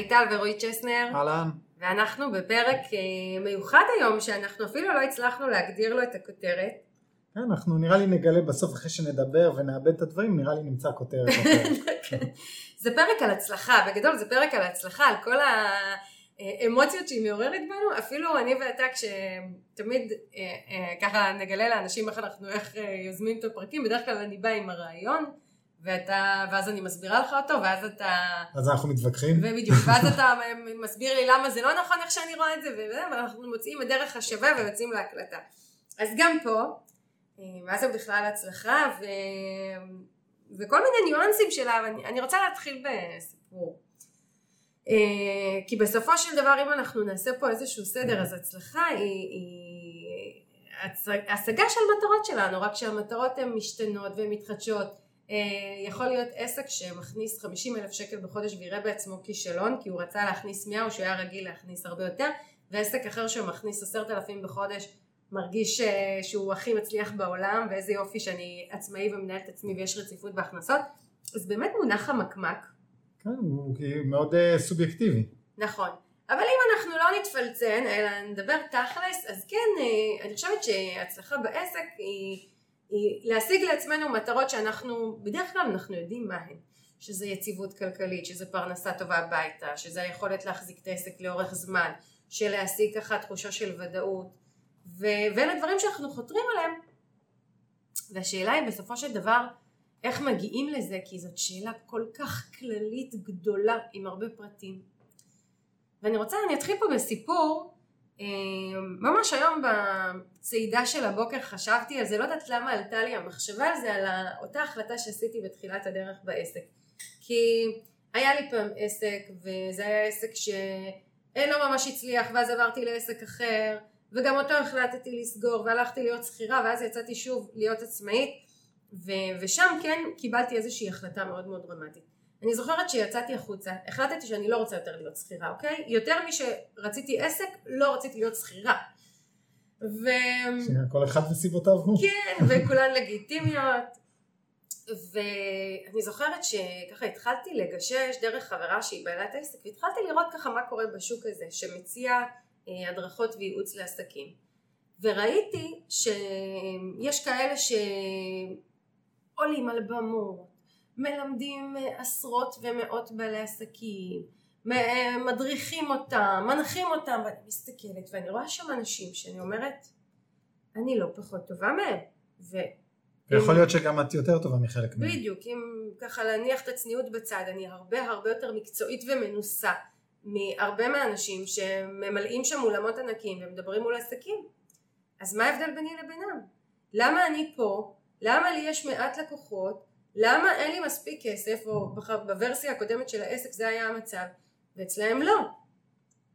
היי טל ורועי צ'סנר. אהלן. ואנחנו בפרק אה, מיוחד היום, שאנחנו אפילו לא הצלחנו להגדיר לו את הכותרת. כן, אנחנו נראה לי נגלה בסוף אחרי שנדבר ונאבד את הדברים, נראה לי נמצא כותרת. זה פרק על הצלחה, בגדול זה פרק על הצלחה, על כל האמוציות שהיא מעוררת בנו, אפילו אני ואתה כשתמיד אה, אה, ככה נגלה לאנשים איך אנחנו, איך יוזמים את הפרקים, בדרך כלל אני באה עם הרעיון. ואתה, ואז אני מסבירה לך אותו, ואז אתה... אז אנחנו מתווכחים. ובדיוק, ואז אתה מסביר לי למה זה לא נכון איך שאני רואה את זה, ואנחנו מוצאים את דרך השווה ויוצאים להקלטה. אז גם פה, אה, מה זה בכלל הצלחה, ו... וכל מיני ניואנסים שלה, ואני אני רוצה להתחיל בסיפור. אה, כי בסופו של דבר, אם אנחנו נעשה פה איזשהו סדר, אז הצלחה היא... היא... השגה של מטרות שלנו, רק שהמטרות הן משתנות והן מתחדשות. אה, יכול להיות עסק שמכניס 50 אלף שקל בחודש ויראה בעצמו כישלון כי הוא רצה להכניס 100 או שהוא היה רגיל להכניס הרבה יותר ועסק אחר שמכניס 10,000 בחודש מרגיש אה, שהוא הכי מצליח בעולם ואיזה יופי שאני עצמאי ומנהל את עצמי ויש רציפות בהכנסות. אז באמת מונח המקמק. כן הוא מאוד uh, סובייקטיבי. נכון. אבל אם אנחנו לא נתפלצן אלא נדבר תכלס אז כן אני חושבת שהצלחה בעסק היא להשיג לעצמנו מטרות שאנחנו, בדרך כלל אנחנו יודעים מה הן, שזה יציבות כלכלית, שזה פרנסה טובה הביתה, שזה היכולת להחזיק את העסק לאורך זמן, של להשיג ככה תחושה של ודאות, ו- ואלה דברים שאנחנו חותרים עליהם, והשאלה היא בסופו של דבר איך מגיעים לזה, כי זאת שאלה כל כך כללית גדולה עם הרבה פרטים. ואני רוצה, אני אתחיל פה בסיפור ממש היום בצעידה של הבוקר חשבתי על זה, לא יודעת למה עלתה לי המחשבה על זה, על אותה החלטה שעשיתי בתחילת הדרך בעסק. כי היה לי פעם עסק, וזה היה עסק שלא ממש הצליח, ואז עברתי לעסק אחר, וגם אותו החלטתי לסגור, והלכתי להיות שכירה, ואז יצאתי שוב להיות עצמאית, ו- ושם כן קיבלתי איזושהי החלטה מאוד מאוד דרמטית. אני זוכרת שיצאתי החוצה, החלטתי שאני לא רוצה יותר להיות שכירה, אוקיי? יותר משרציתי עסק, לא רציתי להיות שכירה. ו... כל אחד וסיבותיו הוא. כן, וכולן לגיטימיות. ואני זוכרת שככה התחלתי לגשש דרך חברה שהיא בעלת עסק, והתחלתי לראות ככה מה קורה בשוק הזה, שמציע אה, הדרכות וייעוץ לעסקים. וראיתי שיש כאלה שעולים על במות, מלמדים אה, עשרות ומאות בעלי עסקים, אה, מדריכים אותם, מנחים אותם, ואני מסתכלת ואני רואה שם אנשים שאני אומרת, אני לא פחות טובה מהם. ו... יכול להיות שגם את יותר טובה מחלק מהם. בדיוק, אם ככה להניח את הצניעות בצד, אני הרבה הרבה יותר מקצועית ומנוסה מהרבה מהאנשים שממלאים שם אולמות ענקים ומדברים מול עסקים. אז מה ההבדל ביני לבינם? למה אני פה? למה לי יש מעט לקוחות? למה אין לי מספיק כסף, או בוורסיה הקודמת של העסק זה היה המצב, ואצלהם לא.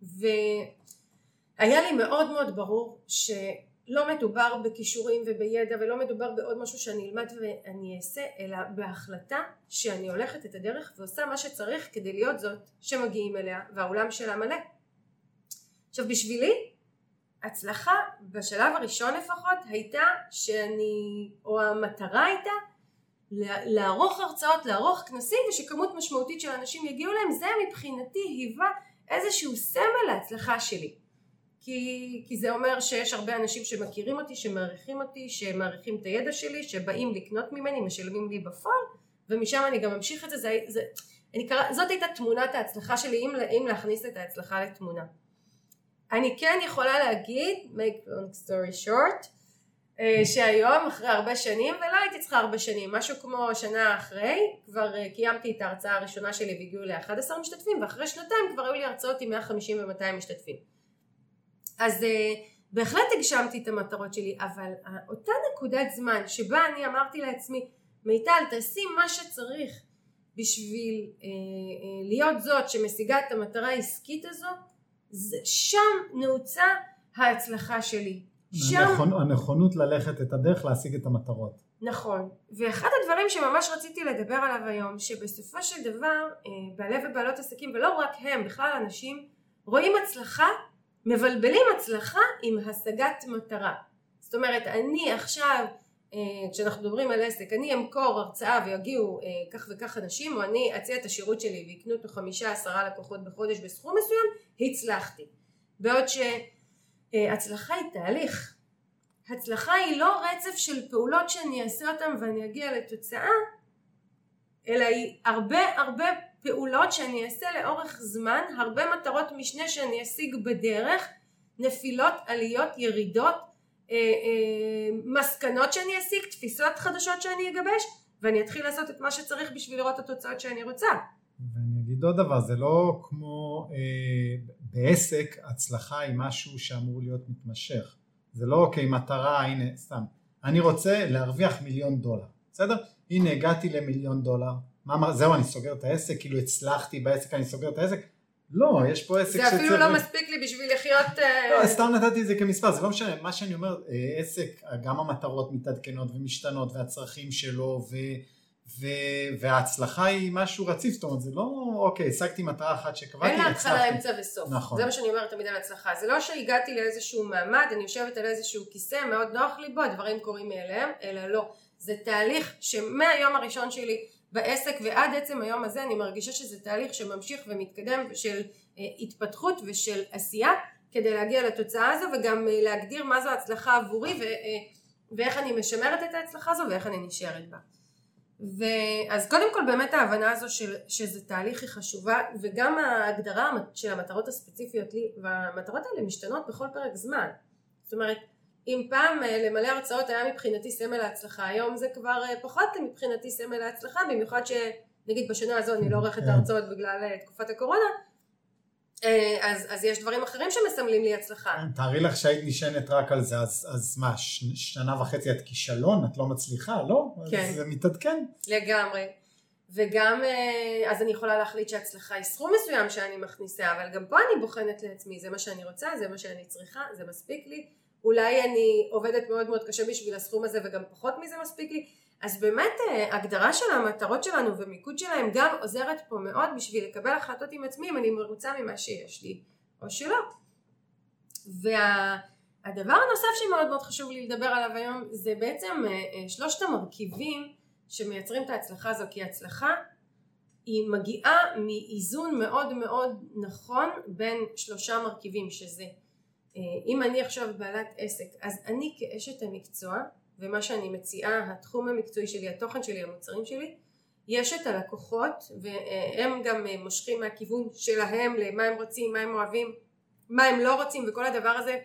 והיה לי מאוד מאוד ברור שלא מדובר בכישורים ובידע ולא מדובר בעוד משהו שאני אלמד ואני אעשה, אלא בהחלטה שאני הולכת את הדרך ועושה מה שצריך כדי להיות זאת שמגיעים אליה והאולם שלה מלא. עכשיו בשבילי הצלחה בשלב הראשון לפחות הייתה שאני, או המטרה הייתה לערוך הרצאות, לערוך כנסים ושכמות משמעותית של אנשים יגיעו להם, זה מבחינתי היווה איזשהו סמל להצלחה שלי. כי, כי זה אומר שיש הרבה אנשים שמכירים אותי, שמעריכים אותי, שמעריכים את הידע שלי, שבאים לקנות ממני, משלמים לי בפועל, ומשם אני גם אמשיך את זה, זה, זה אני קרא, זאת הייתה תמונת ההצלחה שלי, אם, אם להכניס את ההצלחה לתמונה. אני כן יכולה להגיד, make long story short, שהיום אחרי הרבה שנים ולא הייתי צריכה הרבה שנים משהו כמו שנה אחרי כבר אה, קיימתי את ההרצאה הראשונה שלי והגיעו ל-11 משתתפים ואחרי שנתיים כבר היו לי הרצאות עם 150 ו-200 משתתפים. אז אה, בהחלט הגשמתי את המטרות שלי אבל אותה נקודת זמן שבה אני אמרתי לעצמי מיטל תעשי מה שצריך בשביל אה, אה, להיות זאת שמשיגה את המטרה העסקית הזו שם נעוצה ההצלחה שלי שם... הנכונות ללכת את הדרך להשיג את המטרות. נכון, ואחד הדברים שממש רציתי לדבר עליו היום, שבסופו של דבר אה, בעלי ובעלות עסקים, ולא רק הם, בכלל אנשים, רואים הצלחה, מבלבלים הצלחה עם השגת מטרה. זאת אומרת, אני עכשיו אה, כשאנחנו מדברים על עסק, אני אמכור הרצאה ויגיעו אה, כך וכך אנשים, או אני אציע את השירות שלי ויקנו אותו חמישה עשרה לקוחות בחודש בסכום מסוים, הצלחתי. בעוד שהצלחה היא תהליך. הצלחה היא לא רצף של פעולות שאני אעשה אותן ואני אגיע לתוצאה, אלא היא הרבה הרבה פעולות שאני אעשה לאורך זמן, הרבה מטרות משנה שאני אשיג בדרך, נפילות, עליות, ירידות, אה, אה, מסקנות שאני אסיק, תפיסות חדשות שאני אגבש, ואני אתחיל לעשות את מה שצריך בשביל לראות את התוצאות שאני רוצה. ואני אגיד עוד דבר, זה לא כמו אה, בעסק, הצלחה היא משהו שאמור להיות מתמשך. זה לא אוקיי, מטרה, הנה, סתם. אני רוצה להרוויח מיליון דולר, בסדר? הנה הגעתי למיליון דולר, מה, זהו אני סוגר את העסק, כאילו הצלחתי בעסק אני סוגר את העסק, לא, יש פה עסק שצריך... זה אפילו לא מספיק לי בשביל לחיות... אה, לא, סתם נתתי את זה כמספר, זה לא משנה, מה שאני אומר, אה, עסק, גם המטרות מתעדכנות ומשתנות והצרכים שלו ו... ו... וההצלחה היא משהו רציף, זאת אומרת זה לא אוקיי, השגתי מטרה אחת שקבעתי, אין לה התחלה, אמצע וסוף, נכון. זה מה שאני אומרת תמיד על הצלחה, זה לא שהגעתי לאיזשהו מעמד, אני יושבת על איזשהו כיסא, מאוד נוח לי בו, הדברים קורים מאליהם, אלא לא, זה תהליך שמהיום הראשון שלי בעסק ועד עצם היום הזה אני מרגישה שזה תהליך שממשיך ומתקדם של אה, התפתחות ושל עשייה כדי להגיע לתוצאה הזו וגם אה, להגדיר מה זו הצלחה עבורי ו, אה, ואיך אני משמרת את ההצלחה הזו ואיך אני נשארת בה. ואז קודם כל באמת ההבנה הזו של, שזה תהליך היא חשובה וגם ההגדרה של המטרות הספציפיות לי והמטרות האלה משתנות בכל פרק זמן. זאת אומרת אם פעם אה, למלא הרצאות היה מבחינתי סמל ההצלחה, היום זה כבר אה, פחות מבחינתי סמל ההצלחה, במיוחד שנגיד בשנה הזו אני לא עורכת כן. הרצאות בגלל אה, תקופת הקורונה, אז, אז יש דברים אחרים שמסמלים לי הצלחה. כן, תארי לך שהיית נשענת רק על זה, אז, אז מה, ש, שנה וחצי את כישלון? את לא מצליחה? לא? כן. זה מתעדכן. לגמרי. וגם, אז אני יכולה להחליט שהצלחה היא סכום מסוים שאני מכניסה, אבל גם פה אני בוחנת לעצמי, זה מה שאני רוצה, זה מה שאני צריכה, זה מספיק לי. אולי אני עובדת מאוד מאוד קשה בשביל הסכום הזה וגם פחות מזה מספיק לי אז באמת אה, הגדרה של המטרות שלנו ומיקוד שלהם גם עוזרת פה מאוד בשביל לקבל החלטות עם עצמי אם אני מרוצה ממה שיש לי או שלא. והדבר וה, הנוסף שמאוד מאוד חשוב לי לדבר עליו היום זה בעצם אה, אה, שלושת המרכיבים שמייצרים את ההצלחה הזו כי הצלחה היא מגיעה מאיזון מאוד מאוד נכון בין שלושה מרכיבים שזה אם אני עכשיו בעלת עסק אז אני כאשת המקצוע ומה שאני מציעה התחום המקצועי שלי התוכן שלי המוצרים שלי יש את הלקוחות והם גם אה, מושכים מהכיוון שלהם למה הם רוצים מה הם אוהבים מה הם לא רוצים וכל הדבר הזה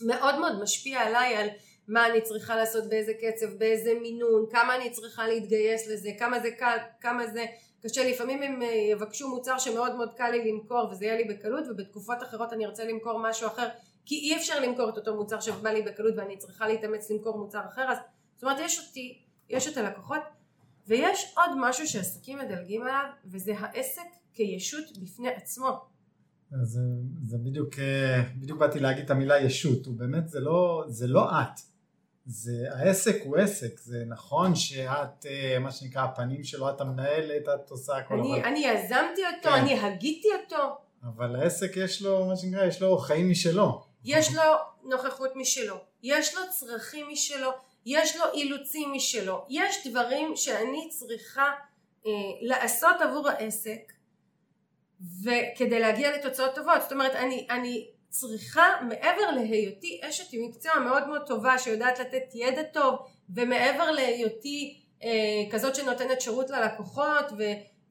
מאוד מאוד משפיע עליי על מה אני צריכה לעשות באיזה קצב באיזה מינון כמה אני צריכה להתגייס לזה כמה זה קל כמה זה קשה. לפעמים הם אה, יבקשו מוצר שמאוד מאוד קל לי למכור וזה יהיה לי בקלות ובתקופות אחרות אני ארצה למכור משהו אחר כי אי אפשר למכור את אותו מוצר שבא לי בקלות ואני צריכה להתאמץ למכור מוצר אחר אז זאת אומרת יש אותי, יש את הלקוחות ויש עוד משהו שעסקים מדלגים עליו וזה העסק כישות בפני עצמו זה, זה בדיוק, אה, בדיוק באתי להגיד את המילה ישות, הוא באמת זה לא, זה לא את, זה, העסק הוא עסק, זה נכון שאת, אה, מה שנקרא, הפנים שלו, את המנהלת, את עושה הכל. אני, אבל... אני יזמתי אותו, כן. אני הגיתי אותו. אבל העסק יש לו, מה שנקרא, יש לו חיים משלו. יש לו נוכחות משלו, יש לו צרכים משלו, יש לו אילוצים משלו, יש דברים שאני צריכה אה, לעשות עבור העסק וכדי להגיע לתוצאות טובות, זאת אומרת אני, אני צריכה מעבר להיותי אשת מקצוע מאוד מאוד טובה שיודעת לתת ידע טוב ומעבר להיותי אה, כזאת שנותנת שירות ללקוחות ו,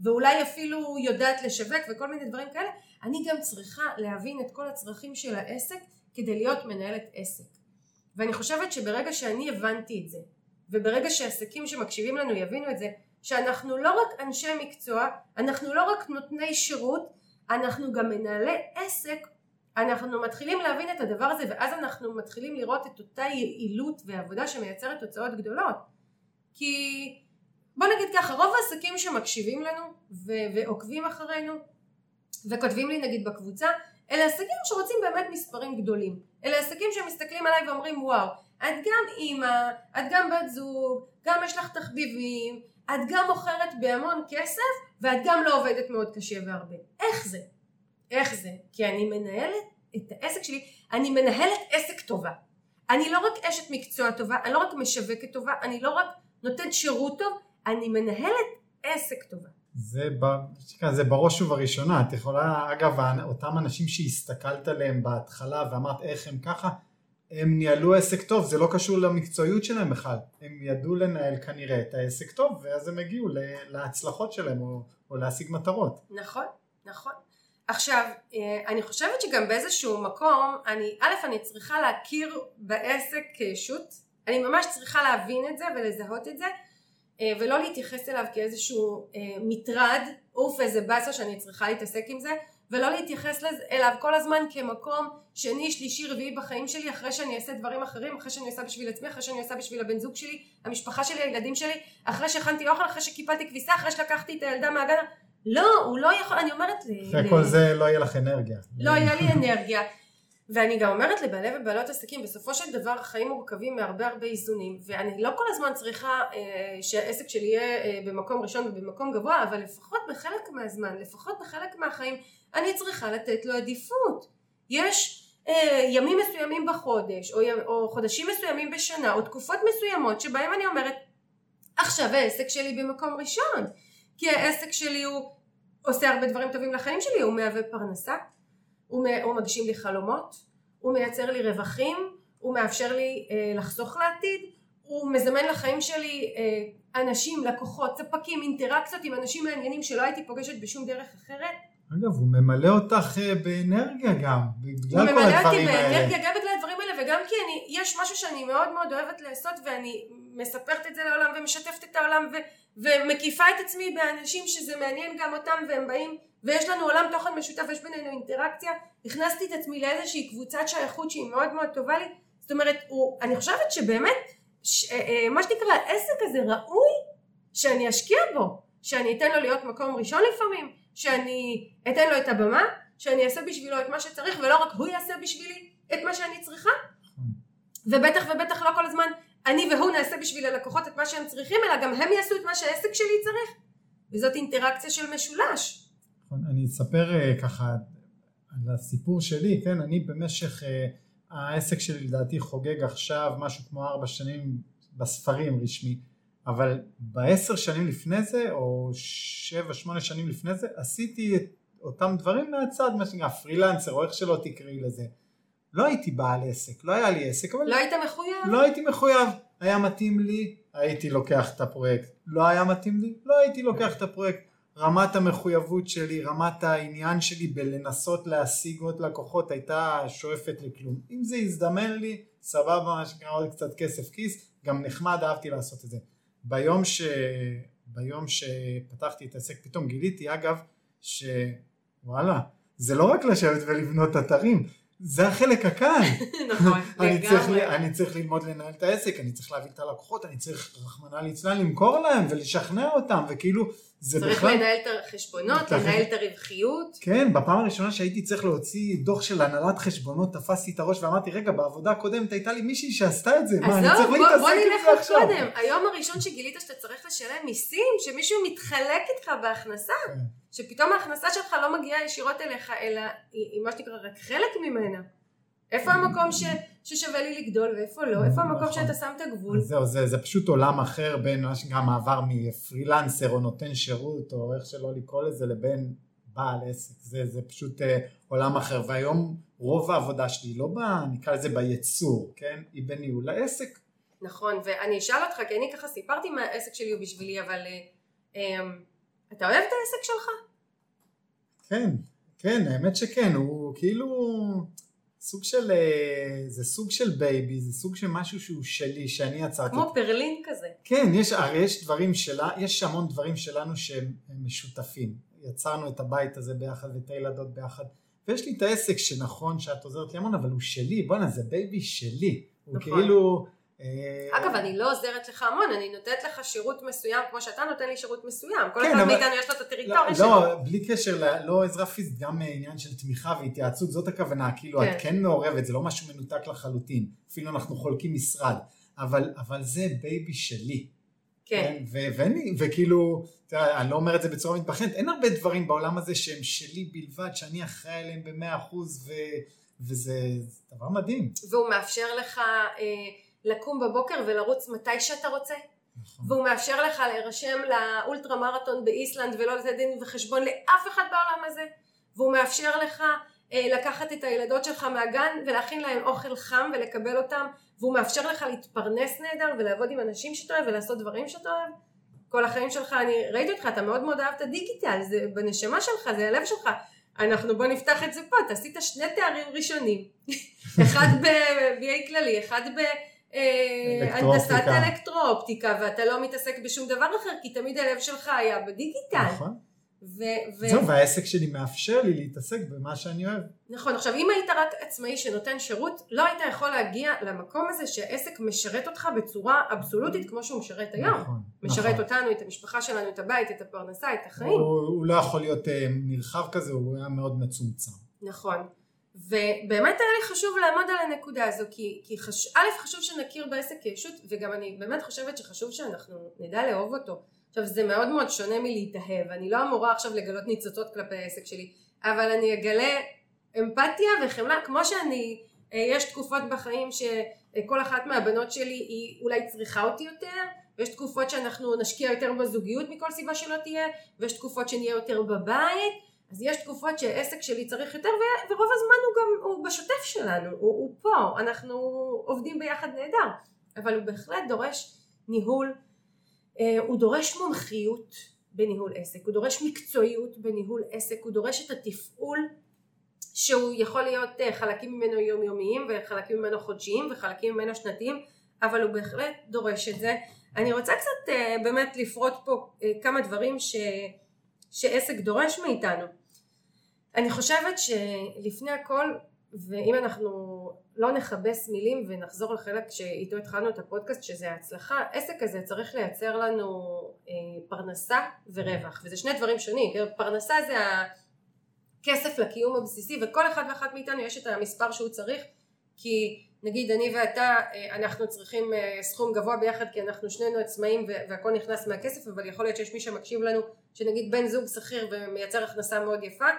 ואולי אפילו יודעת לשווק וכל מיני דברים כאלה אני גם צריכה להבין את כל הצרכים של העסק כדי להיות מנהלת עסק. ואני חושבת שברגע שאני הבנתי את זה וברגע שעסקים שמקשיבים לנו יבינו את זה שאנחנו לא רק אנשי מקצוע אנחנו לא רק נותני שירות אנחנו גם מנהלי עסק אנחנו מתחילים להבין את הדבר הזה ואז אנחנו מתחילים לראות את אותה יעילות ועבודה שמייצרת תוצאות גדולות. כי בוא נגיד ככה רוב העסקים שמקשיבים לנו ו- ועוקבים אחרינו וכותבים לי נגיד בקבוצה אלה עסקים שרוצים באמת מספרים גדולים אלה עסקים שמסתכלים עליי ואומרים וואו את גם אימא, את גם בת זוג, גם יש לך תחביבים, את גם מוכרת בהמון כסף ואת גם לא עובדת מאוד קשה והרבה. איך זה? איך זה? כי אני מנהלת את העסק שלי, אני מנהלת עסק טובה. אני לא רק אשת מקצוע טובה, אני לא רק משווקת טובה, אני לא רק נותנת שירות טוב, אני מנהלת עסק טובה. זה, ב, זה בראש ובראשונה, את יכולה, אגב, אותם אנשים שהסתכלת עליהם בהתחלה ואמרת איך הם ככה, הם ניהלו עסק טוב, זה לא קשור למקצועיות שלהם בכלל, הם ידעו לנהל כנראה את העסק טוב ואז הם הגיעו להצלחות שלהם או, או להשיג מטרות. נכון, נכון. עכשיו, אה, אני חושבת שגם באיזשהו מקום, אני, א', אני צריכה להכיר בעסק כישות, אני ממש צריכה להבין את זה ולזהות את זה, ולא להתייחס אליו כאיזשהו אה, מטרד, אוף איזה באסה שאני צריכה להתעסק עם זה, ולא להתייחס אליו כל הזמן כמקום שני, שלישי, רביעי בחיים שלי, אחרי שאני אעשה דברים אחרים, אחרי שאני עושה בשביל עצמי, אחרי שאני עושה בשביל הבן זוג שלי, המשפחה שלי, הילדים שלי, אחרי שהכנתי אוכל, אחרי שקיפלתי כביסה, אחרי שלקחתי את הילדה מהגן, לא, הוא לא יכול, אני אומרת... אחרי ל... כל זה לא יהיה לך אנרגיה. לא היה לי אנרגיה. ואני גם אומרת לבעלי ובעלות עסקים, בסופו של דבר החיים מורכבים מהרבה הרבה איזונים, ואני לא כל הזמן צריכה אה, שהעסק שלי יהיה אה, במקום ראשון ובמקום גבוה, אבל לפחות בחלק מהזמן, לפחות בחלק מהחיים, אני צריכה לתת לו עדיפות. יש אה, ימים מסוימים בחודש, או, או חודשים מסוימים בשנה, או תקופות מסוימות שבהם אני אומרת, עכשיו העסק שלי במקום ראשון, כי העסק שלי הוא עושה הרבה דברים טובים לחיים שלי, הוא מהווה פרנסה, הוא, הוא מגשים לי חלומות, הוא מייצר לי רווחים, הוא מאפשר לי אה, לחסוך לעתיד, הוא מזמן לחיים שלי אה, אנשים, לקוחות, ספקים, אינטראקציות עם אנשים מעניינים שלא הייתי פוגשת בשום דרך אחרת. אגב, הוא ממלא אותך אה, באנרגיה גם, בגלל כל הדברים האלה. הוא ממלא אותי באנרגיה גם בגלל הדברים האלה וגם כי אני, יש משהו שאני מאוד מאוד אוהבת לעשות ואני מספרת את זה לעולם ומשתפת את העולם ו, ומקיפה את עצמי באנשים שזה מעניין גם אותם והם באים ויש לנו עולם תוכן משותף ויש בינינו אינטראקציה. הכנסתי את עצמי לאיזושהי קבוצת שייכות שהיא מאוד מאוד טובה לי. זאת אומרת הוא, אני חושבת שבאמת ש, אה, אה, מה שנקרא העסק הזה ראוי שאני אשקיע בו. שאני אתן לו להיות מקום ראשון לפעמים שאני אתן לו את הבמה שאני אעשה בשבילו את מה שצריך ולא רק הוא יעשה בשבילי את מה שאני צריכה. ובטח ובטח לא כל הזמן אני והוא נעשה בשביל הלקוחות את מה שהם צריכים אלא גם הם יעשו את מה שהעסק שלי צריך. וזאת אינטראקציה של משולש אני אספר אה, ככה על הסיפור שלי, כן, אני במשך, אה, העסק שלי לדעתי חוגג עכשיו משהו כמו ארבע שנים בספרים רשמי, אבל בעשר שנים לפני זה, או שבע שמונה שנים לפני זה, עשיתי את אותם דברים מהצד, מה שנקרא פרילנסר, או איך שלא תקראי לזה. לא הייתי בעל עסק, לא היה לי עסק, אבל... לא היית מחויב? לא הייתי מחויב. היה מתאים לי, הייתי לוקח את הפרויקט. לא היה מתאים לי, לא הייתי לוקח את הפרויקט. רמת המחויבות שלי, רמת העניין שלי בלנסות להשיג עוד לקוחות הייתה שואפת לכלום. אם זה הזדמן לי, סבבה, מה שנקרא עוד קצת כסף כיס, גם נחמד, אהבתי לעשות את זה. ביום, ש... ביום שפתחתי את העסק פתאום גיליתי אגב שוואלה זה לא רק לשבת ולבנות אתרים זה החלק הקל. נכון, צריך, אני צריך ללמוד לנהל את העסק, אני צריך להביא את הלקוחות, אני צריך רחמנא ליצלן למכור להם ולשכנע אותם, וכאילו זה צריך בכלל... לנהל את החשבונות, לנהל את הרווחיות. כן, בפעם הראשונה שהייתי צריך להוציא דוח של הנהלת חשבונות, תפסתי את הראש ואמרתי, רגע, בעבודה הקודמת הייתה לי מישהי שעשתה את זה, מה, אני צריך להתעסק עם זה עכשיו? בוא נלך קודם, היום הראשון שגילית שאתה צריך לשלם מיסים, שמישהו מתחלק איתך בהכנסה, כן. שפתאום ההכנסה שלך לא מגיעה ישירות אליך, אלא היא מה שנקרא רק חלק ממנה. איפה המקום ש, ששווה לי לגדול ואיפה לא? איפה המקום נכון. שאתה שם את הגבול? זהו, זה, זה פשוט עולם אחר בין מה שנקרא מעבר מפרילנסר או נותן שירות או איך שלא לקרוא לזה לבין בעל עסק. זה, זה פשוט אה, עולם אחר. והיום רוב העבודה שלי לא באה, נקרא לזה בייצור, כן? היא בניהול העסק. נכון, ואני אשאל אותך, כי אני ככה סיפרתי מה העסק שלי הוא בשבילי, אבל אה, אה, אתה אוהב את העסק שלך? כן, כן, האמת שכן, הוא כאילו... סוג של, אה, זה סוג של baby, זה סוג של משהו שהוא שלי, שאני יצרתי. כמו פרלין כזה. כן, יש, הרי יש דברים שלה, יש המון דברים שלנו שהם משותפים. יצרנו את הבית הזה ביחד ואת הילדות ביחד. ויש לי את העסק שנכון שאת עוזרת לי המון, אבל הוא שלי, בואנה זה baby שלי. נכון. הוא כאילו... אה, אגב, אני לא עוזרת לך המון, אני נותנת לך שירות מסוים כמו שאתה נותן לי שירות מסוים. כל כן, אחד מאיתנו יש לו את הטריטוריה לא, שלו. לא, בלי קשר, לא עזרה פיזית, גם עניין של תמיכה והתייעצות, זאת הכוונה, כאילו את כן. כן מעורבת, זה לא משהו מנותק לחלוטין. אפילו אנחנו חולקים משרד. אבל זה baby שלי. כן. כן וכאילו, אני לא אומר את זה בצורה מתבכיינת, אין הרבה דברים בעולם הזה שהם שלי בלבד, שאני אחראי עליהם במאה אחוז, וזה דבר מדהים. והוא מאפשר לך אה, לקום בבוקר ולרוץ מתי שאתה רוצה. נכון. והוא מאפשר לך להירשם לאולטרה מרתון באיסלנד ולא לתת דין וחשבון לאף אחד בעולם הזה. והוא מאפשר לך אה, לקחת את הילדות שלך מהגן ולהכין להם אוכל חם ולקבל אותם. והוא מאפשר לך להתפרנס נהדר ולעבוד עם אנשים שאתה אוהב ולעשות דברים שאתה אוהב. כל החיים שלך, אני ראיתי אותך, אתה מאוד מאוד אהבת דיגיטל, זה בנשמה שלך, זה הלב שלך. אנחנו בוא נפתח את זה פה, אתה עשית שני תארים ראשונים, אחד ב-BA כללי, אחד בהנדסת אלקטרואופטיקה. אלקטרואופטיקה, ואתה לא מתעסק בשום דבר אחר, כי תמיד הלב שלך היה בדיגיטל. נכון. ו- ו- זהו, והעסק שלי מאפשר לי להתעסק במה שאני אוהב. נכון, עכשיו אם היית רק עצמאי שנותן שירות, לא היית יכול להגיע למקום הזה שהעסק משרת אותך בצורה אבסולוטית כמו שהוא משרת היום. נכון. משרת נכון. אותנו, את המשפחה שלנו, את הבית, את הפרנסה, את החיים. הוא, הוא לא יכול להיות אה, נרחב כזה, הוא היה מאוד מצומצם. נכון. ובאמת היה לי חשוב לעמוד על הנקודה הזו, כי, כי חש... א', חשוב שנכיר בעסק כישות, וגם אני באמת חושבת שחשוב שאנחנו נדע לאהוב אותו. עכשיו זה מאוד מאוד שונה מלהתאהב, אני לא אמורה עכשיו לגלות ניצוצות כלפי העסק שלי, אבל אני אגלה אמפתיה וחמלה, כמו שאני, אה, יש תקופות בחיים שכל אחת מהבנות שלי היא אולי צריכה אותי יותר, ויש תקופות שאנחנו נשקיע יותר בזוגיות מכל סיבה שלא תהיה, ויש תקופות שנהיה יותר בבית, אז יש תקופות שהעסק שלי צריך יותר, ורוב הזמן הוא גם, הוא בשוטף שלנו, הוא, הוא פה, אנחנו עובדים ביחד נהדר, אבל הוא בהחלט דורש ניהול, אה, הוא דורש מומחיות בניהול עסק, הוא דורש מקצועיות בניהול עסק, הוא דורש את התפעול שהוא יכול להיות אה, חלקים ממנו יומיומיים וחלקים ממנו חודשיים וחלקים ממנו שנתיים, אבל הוא בהחלט דורש את זה. אני רוצה קצת אה, באמת לפרוט פה כמה דברים ש, שעסק דורש מאיתנו. אני חושבת שלפני הכל, ואם אנחנו לא נכבס מילים ונחזור לחלק שאיתו התחלנו את הפודקאסט שזה ההצלחה, עסק הזה צריך לייצר לנו אה, פרנסה ורווח, וזה שני דברים שונים, כן? פרנסה זה הכסף לקיום הבסיסי וכל אחד ואחת מאיתנו יש את המספר שהוא צריך כי נגיד אני ואתה אה, אנחנו צריכים אה, סכום גבוה ביחד כי אנחנו שנינו עצמאים והכל נכנס מהכסף אבל יכול להיות שיש מי שמקשיב לנו שנגיד בן זוג שכיר ומייצר הכנסה מאוד יפה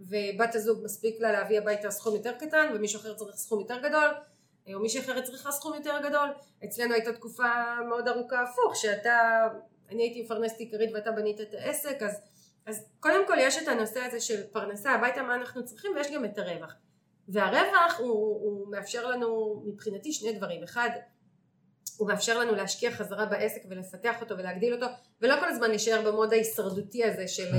ובת הזוג מספיק לה להביא הביתה סכום יותר קטן ומישהו אחר צריך סכום יותר גדול או מישהי אחרת צריכה סכום יותר גדול. אצלנו הייתה תקופה מאוד ארוכה הפוך שאתה אני הייתי מפרנסת עיקרית ואתה בנית את העסק אז, אז קודם כל יש את הנושא הזה של פרנסה הביתה מה אנחנו צריכים ויש גם את הרווח והרווח הוא, הוא מאפשר לנו מבחינתי שני דברים. אחד הוא מאפשר לנו להשקיע חזרה בעסק ולפתח אותו ולהגדיל אותו ולא כל הזמן להישאר במוד ההישרדותי הזה של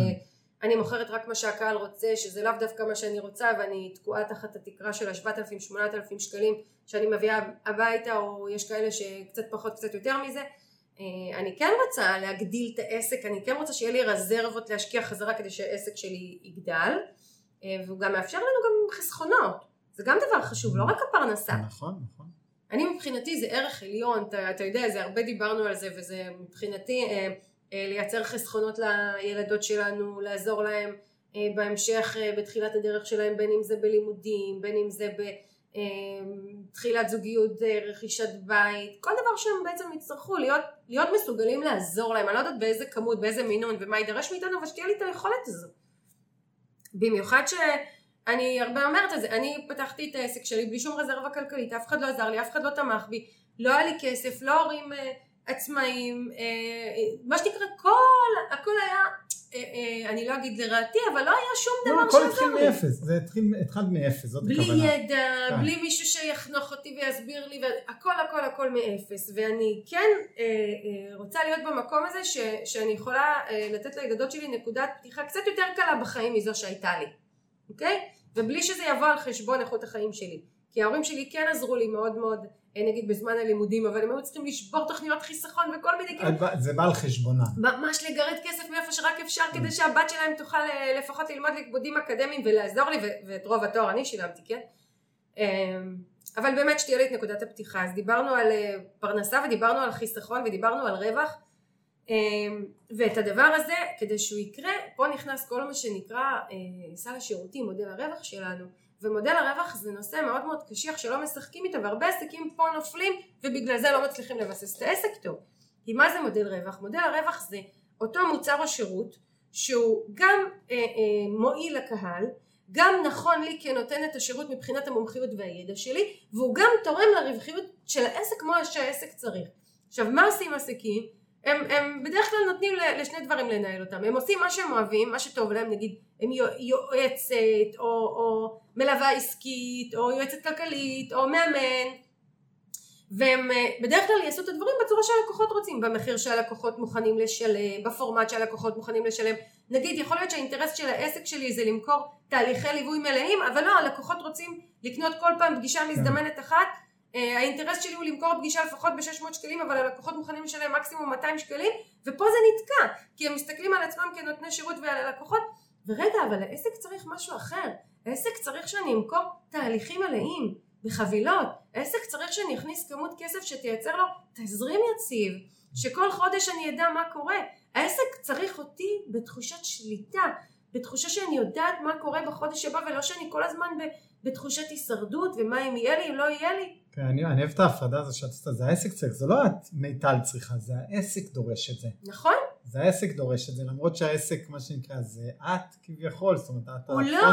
אני מוכרת רק מה שהקהל רוצה שזה לאו דווקא מה שאני רוצה ואני תקועה תחת התקרה של ה-7,000-8,000 שקלים שאני מביאה הביתה או יש כאלה שקצת פחות קצת יותר מזה. אני כן רוצה להגדיל את העסק אני כן רוצה שיהיה לי רזרבות להשקיע חזרה כדי שהעסק שלי יגדל והוא גם מאפשר לנו גם חסכונות. זה גם דבר חשוב לא רק הפרנסה. נכון נכון. אני מבחינתי זה ערך עליון אתה, אתה יודע זה הרבה דיברנו על זה וזה מבחינתי אה, אה, לייצר חסכונות לילדות שלנו לעזור להם אה, בהמשך אה, בתחילת הדרך שלהם בין אם זה בלימודים בין אם זה בתחילת זוגיות אה, רכישת בית כל דבר שהם בעצם יצטרכו להיות, להיות מסוגלים לעזור להם. אני לא יודעת באיזה כמות באיזה מינון ומה יידרש מאיתנו אבל שתהיה לי את היכולת הזו במיוחד שאני הרבה אומרת את זה, אני פתחתי את העסק שלי בלי שום רזרבה כלכלית, אף אחד לא עזר לי, אף אחד לא תמך בי, לא היה לי כסף, לא הורים אה, עצמאיים, אה, מה שנקרא כל, הכל היה, אני לא אגיד לרעתי, אבל לא היה שום לא, דבר הכל שעזר התחיל לי. מאפס, זה התחיל, התחלת מאפס, זאת בלי הכוונה. ידע, כן. בלי מישהו שיחנוך אותי ויסביר לי, הכל הכל הכל מאפס, ואני כן אה, אה, רוצה להיות במקום הזה ש, שאני יכולה אה, לתת לילדות שלי נקודת פתיחה קצת יותר קלה בחיים מזו שהייתה לי, אוקיי? ובלי שזה יבוא על חשבון איכות החיים שלי, כי ההורים שלי כן עזרו לי מאוד מאוד, אה, נגיד בזמן הלימודים, אבל הם היו צריכים לשבור תוכניות חיסכון וכל מיני כאילו, את בא- זה בא על חשבונה. ממש לגרד כסף מאיפה שרק אפשר כדי שהבת שלהם תוכל אה, לפחות ללמוד לימודים אקדמיים ולעזור לי ואת רוב התואר אני שילמתי כן? אמ, אבל באמת שתהיה לי את נקודת הפתיחה. אז דיברנו על אה, פרנסה ודיברנו על חיסכון ודיברנו על רווח. אמ, ואת הדבר הזה כדי שהוא יקרה פה נכנס כל מה שנקרא אה, סל השירותים מודל הרווח שלנו ומודל הרווח זה נושא מאוד מאוד קשיח שלא משחקים איתו והרבה עסקים פה נופלים ובגלל זה לא מצליחים לבסס את העסק טוב כי מה זה מודל רווח? מודל הרווח זה אותו מוצר או שירות שהוא גם אה, אה, מועיל לקהל גם נכון לי כנותנת השירות מבחינת המומחיות והידע שלי והוא גם תורם לרווחיות של העסק כמו שהעסק צריך. עכשיו מה עושים עסקים? הם, הם בדרך כלל נותנים לשני דברים לנהל אותם, הם עושים מה שהם אוהבים, מה שטוב להם, נגיד הם יועצת או, או מלווה עסקית או יועצת כלכלית או מאמן והם אה, בדרך כלל יעשו את הדברים בצורה שהלקוחות רוצים, במחיר שהלקוחות מוכנים לשלם, בפורמט שהלקוחות מוכנים לשלם. נגיד יכול להיות שהאינטרס של העסק שלי זה למכור תהליכי ליווי מלאים, אבל לא, הלקוחות רוצים לקנות כל פעם פגישה כן. מזדמנת אחת. אה, האינטרס שלי הוא למכור פגישה לפחות ב-600 שקלים, אבל הלקוחות מוכנים לשלם מקסימום 200 שקלים, ופה זה נתקע, כי הם מסתכלים על עצמם כנותני שירות ועל הלקוחות, ורגע, אבל העסק צריך משהו אחר. העסק צריך שאני אמכור תהליכים מלאים. בחבילות. עסק צריך שאני אכניס כמות כסף שתייצר לו תזרים יציב, שכל חודש אני אדע מה קורה. העסק צריך אותי בתחושת שליטה, בתחושה שאני יודעת מה קורה בחודש הבא ולא שאני כל הזמן בתחושת הישרדות ומה אם יהיה לי אם לא יהיה לי. כן, אני, אני אוהב את ההפרדה הזו שאת עושה, זה העסק צריך, זה לא את מיטל צריכה, זה העסק דורש את זה. נכון. זה העסק דורש את זה, למרות שהעסק, מה שנקרא, זה את כביכול, זאת אומרת, את... הוא לא,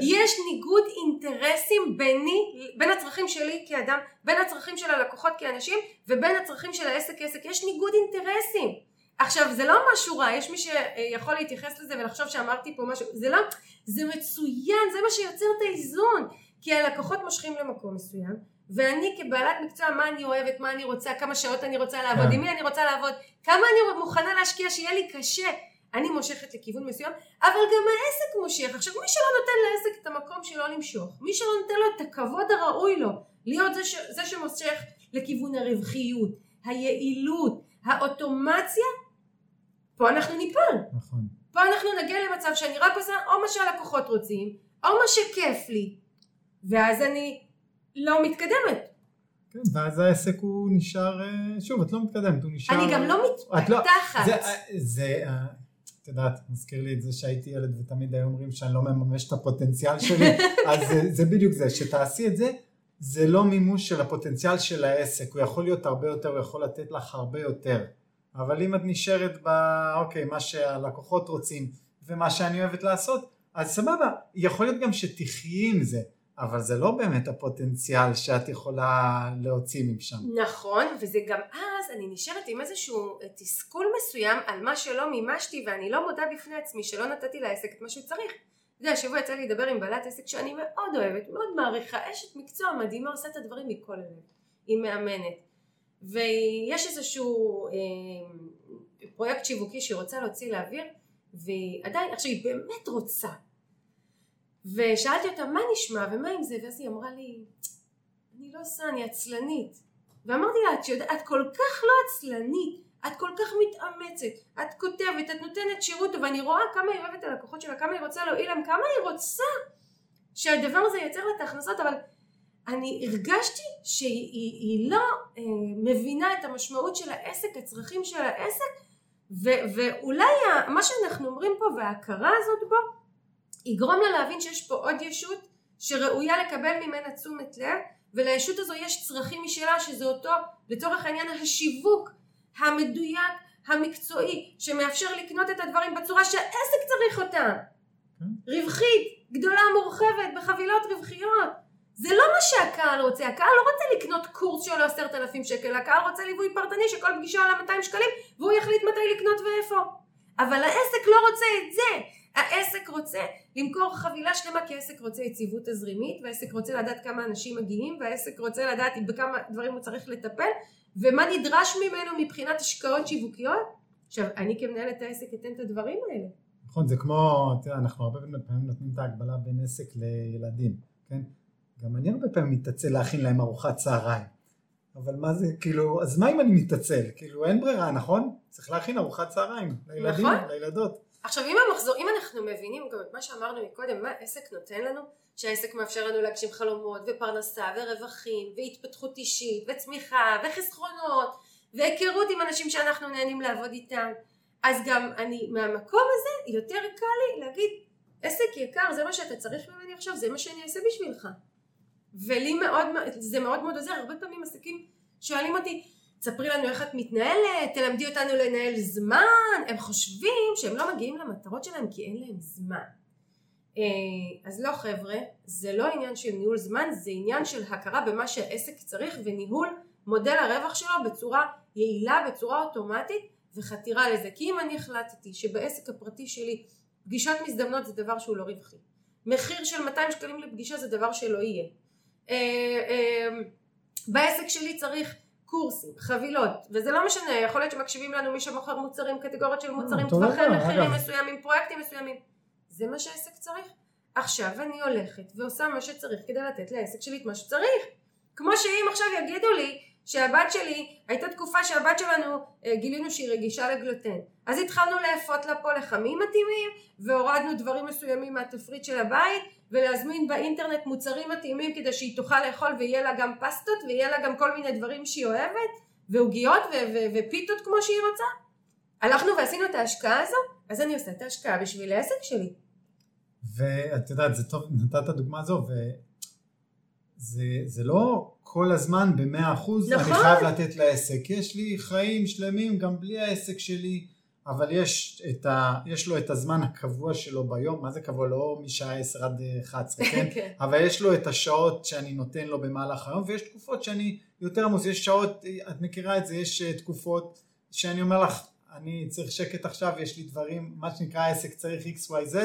יש ניגוד אינטרסים ביני, בין הצרכים שלי כאדם, בין הצרכים של הלקוחות כאנשים, ובין הצרכים של העסק כעסק, יש ניגוד אינטרסים. עכשיו, זה לא משהו רע, יש מי שיכול להתייחס לזה ולחשוב שאמרתי פה משהו, זה לא, זה מצוין, זה מה שיוצר את האיזון, כי הלקוחות מושכים למקום מסוים, ואני כבעלת מקצוע מה אני אוהבת, מה אני רוצה, כמה שעות אני רוצה לעבוד, כן. עם מי אני רוצה לעבוד, כמה אני מוכנה להשקיע שיהיה לי קשה, אני מושכת לכיוון מסוים, אבל גם העסק מושך. עכשיו מי שלא נותן לעסק את המקום שלו למשוך, מי שלא נותן לו את הכבוד הראוי לו, להיות זה, ש, זה שמושך לכיוון הרווחיות, היעילות, האוטומציה, פה אנחנו ניפול. נכון. פה אנחנו נגיע למצב שאני רק עושה או מה שהלקוחות רוצים, או מה שכיף לי, ואז אני לא מתקדמת. כן, ואז העסק הוא נשאר, אה, שוב, את לא מתקדמת, הוא נשאר... אני גם לא, לא- מתפתחת. זה, אה, זה, אה, את יודעת, מזכיר לי את זה שהייתי ילד ותמיד היו אומרים שאני לא מממש את הפוטנציאל שלי, אז זה, זה בדיוק זה, שתעשי את זה, זה לא מימוש של הפוטנציאל של העסק, הוא יכול להיות הרבה יותר, הוא יכול לתת לך הרבה יותר. אבל אם את נשארת ב... אוקיי, מה שהלקוחות רוצים ומה שאני אוהבת לעשות, אז סבבה, יכול להיות גם שתחיי עם זה. אבל זה לא באמת הפוטנציאל שאת יכולה להוציא משם. נכון, וזה גם אז אני נשארת עם איזשהו תסכול מסוים על מה שלא מימשתי ואני לא מודה בפני עצמי שלא נתתי לעסק את מה שהוא צריך. אתה יודע, השבוע יצא לי לדבר עם בעלת עסק שאני מאוד אוהבת, מאוד מעריכה, אשת מקצוע מדהימה, עושה את הדברים מכל הלב. היא מאמנת. ויש איזשהו אה, פרויקט שיווקי שהיא רוצה להוציא לאוויר, ועדיין, עכשיו היא באמת רוצה, ושאלתי אותה מה נשמע? ומה עם זה? ואז היא אמרה לי אני לא עושה אני עצלנית. ואמרתי לה את, יודע, את כל כך לא עצלנית את כל כך מתאמצת את כותבת את נותנת שירות ואני רואה כמה היא אוהבת את הלקוחות שלה כמה היא רוצה להועיל להם כמה היא רוצה שהדבר הזה ייצר לה את ההכנסות אבל אני הרגשתי שהיא היא, היא לא אה, מבינה את המשמעות של העסק הצרכים של העסק ו, ואולי מה שאנחנו אומרים פה וההכרה הזאת בו יגרום לה להבין שיש פה עוד ישות שראויה לקבל ממנה תשומת לב ולישות הזו יש צרכים משלה שזה אותו לצורך העניין השיווק המדויק המקצועי שמאפשר לקנות את הדברים בצורה שהעסק צריך אותה כן. רווחית גדולה מורחבת בחבילות רווחיות. זה לא מה שהקהל רוצה, הקהל לא רוצה לקנות קורס שעולה עשרת אלפים שקל, הקהל רוצה ליווי פרטני שכל פגישה עולה 200 שקלים והוא יחליט מתי לקנות ואיפה. אבל העסק לא רוצה את זה העסק רוצה למכור חבילה שלמה כי העסק רוצה יציבות תזרימית והעסק רוצה לדעת כמה אנשים מגיעים והעסק רוצה לדעת בכמה דברים הוא צריך לטפל ומה נדרש ממנו מבחינת השקעות שיווקיות. עכשיו אני כמנהלת העסק אתן את הדברים האלה. נכון זה כמו תראה אנחנו הרבה פעמים נותנים את ההגבלה בין עסק לילדים כן? גם אני הרבה פעמים מתעצל להכין להם ארוחת צהריים. אבל מה זה כאילו אז מה אם אני מתעצל? כאילו אין ברירה נכון? צריך להכין ארוחת צהריים לילדים נכון. לילדות עכשיו אם המחזור, אם אנחנו מבינים גם את מה שאמרנו מקודם, מה עסק נותן לנו, שהעסק מאפשר לנו להגשים חלומות ופרנסה ורווחים והתפתחות אישית וצמיחה וחסכונות והיכרות עם אנשים שאנחנו נהנים לעבוד איתם. אז גם אני מהמקום הזה יותר קל לי להגיד עסק יקר זה מה שאתה צריך ממני עכשיו זה מה שאני אעשה בשבילך. ולי מאוד זה מאוד מאוד עוזר. הרבה פעמים עסקים שואלים אותי ספרי לנו איך את מתנהלת, תלמדי אותנו לנהל זמן, הם חושבים שהם לא מגיעים למטרות שלהם כי אין להם זמן. אז לא חבר'ה, זה לא עניין של ניהול זמן, זה עניין של הכרה במה שהעסק צריך וניהול מודל הרווח שלו בצורה יעילה, בצורה אוטומטית וחתירה לזה. כי אם אני החלטתי שבעסק הפרטי שלי פגישות מזדמנות זה דבר שהוא לא רווחי, מחיר של 200 שקלים לפגישה זה דבר שלא יהיה. אה, אה, בעסק שלי צריך קורסים, חבילות, וזה לא משנה, יכול להיות שמקשיבים לנו מי שמוכר מוצרים, קטגוריות של מוצרים, אה, טווחי מחירים מסוימים, פרויקטים מסוימים. זה מה שהעסק צריך. עכשיו אני הולכת ועושה מה שצריך כדי לתת לעסק שלי את מה שצריך. כמו שאם עכשיו יגידו לי שהבת שלי, הייתה תקופה שהבת שלנו אה, גילינו שהיא רגישה לגלוטן. אז התחלנו לאפות לה פה לחמים מתאימים, והורדנו דברים מסוימים מהתפריט של הבית, ולהזמין באינטרנט מוצרים מתאימים כדי שהיא תוכל לאכול ויהיה לה גם פסטות, ויהיה לה גם כל מיני דברים שהיא אוהבת, ועוגיות ופיתות כמו שהיא רוצה. הלכנו ועשינו את ההשקעה הזו, אז אני עושה את ההשקעה בשביל העסק שלי. ואת יודעת, זה טוב, נתת דוגמה זו, וזה לא כל הזמן במאה אחוז נכון. אני חייב לתת לעסק. יש לי חיים שלמים גם בלי העסק שלי, אבל יש, את ה, יש לו את הזמן הקבוע שלו ביום, מה זה קבוע? לא משעה 10 עד 11, כן? כן? אבל יש לו את השעות שאני נותן לו במהלך היום, ויש תקופות שאני יותר עמוס, יש שעות, את מכירה את זה, יש אה, תקופות שאני אומר לך, אני צריך שקט עכשיו, יש לי דברים, מה שנקרא העסק צריך XYZ,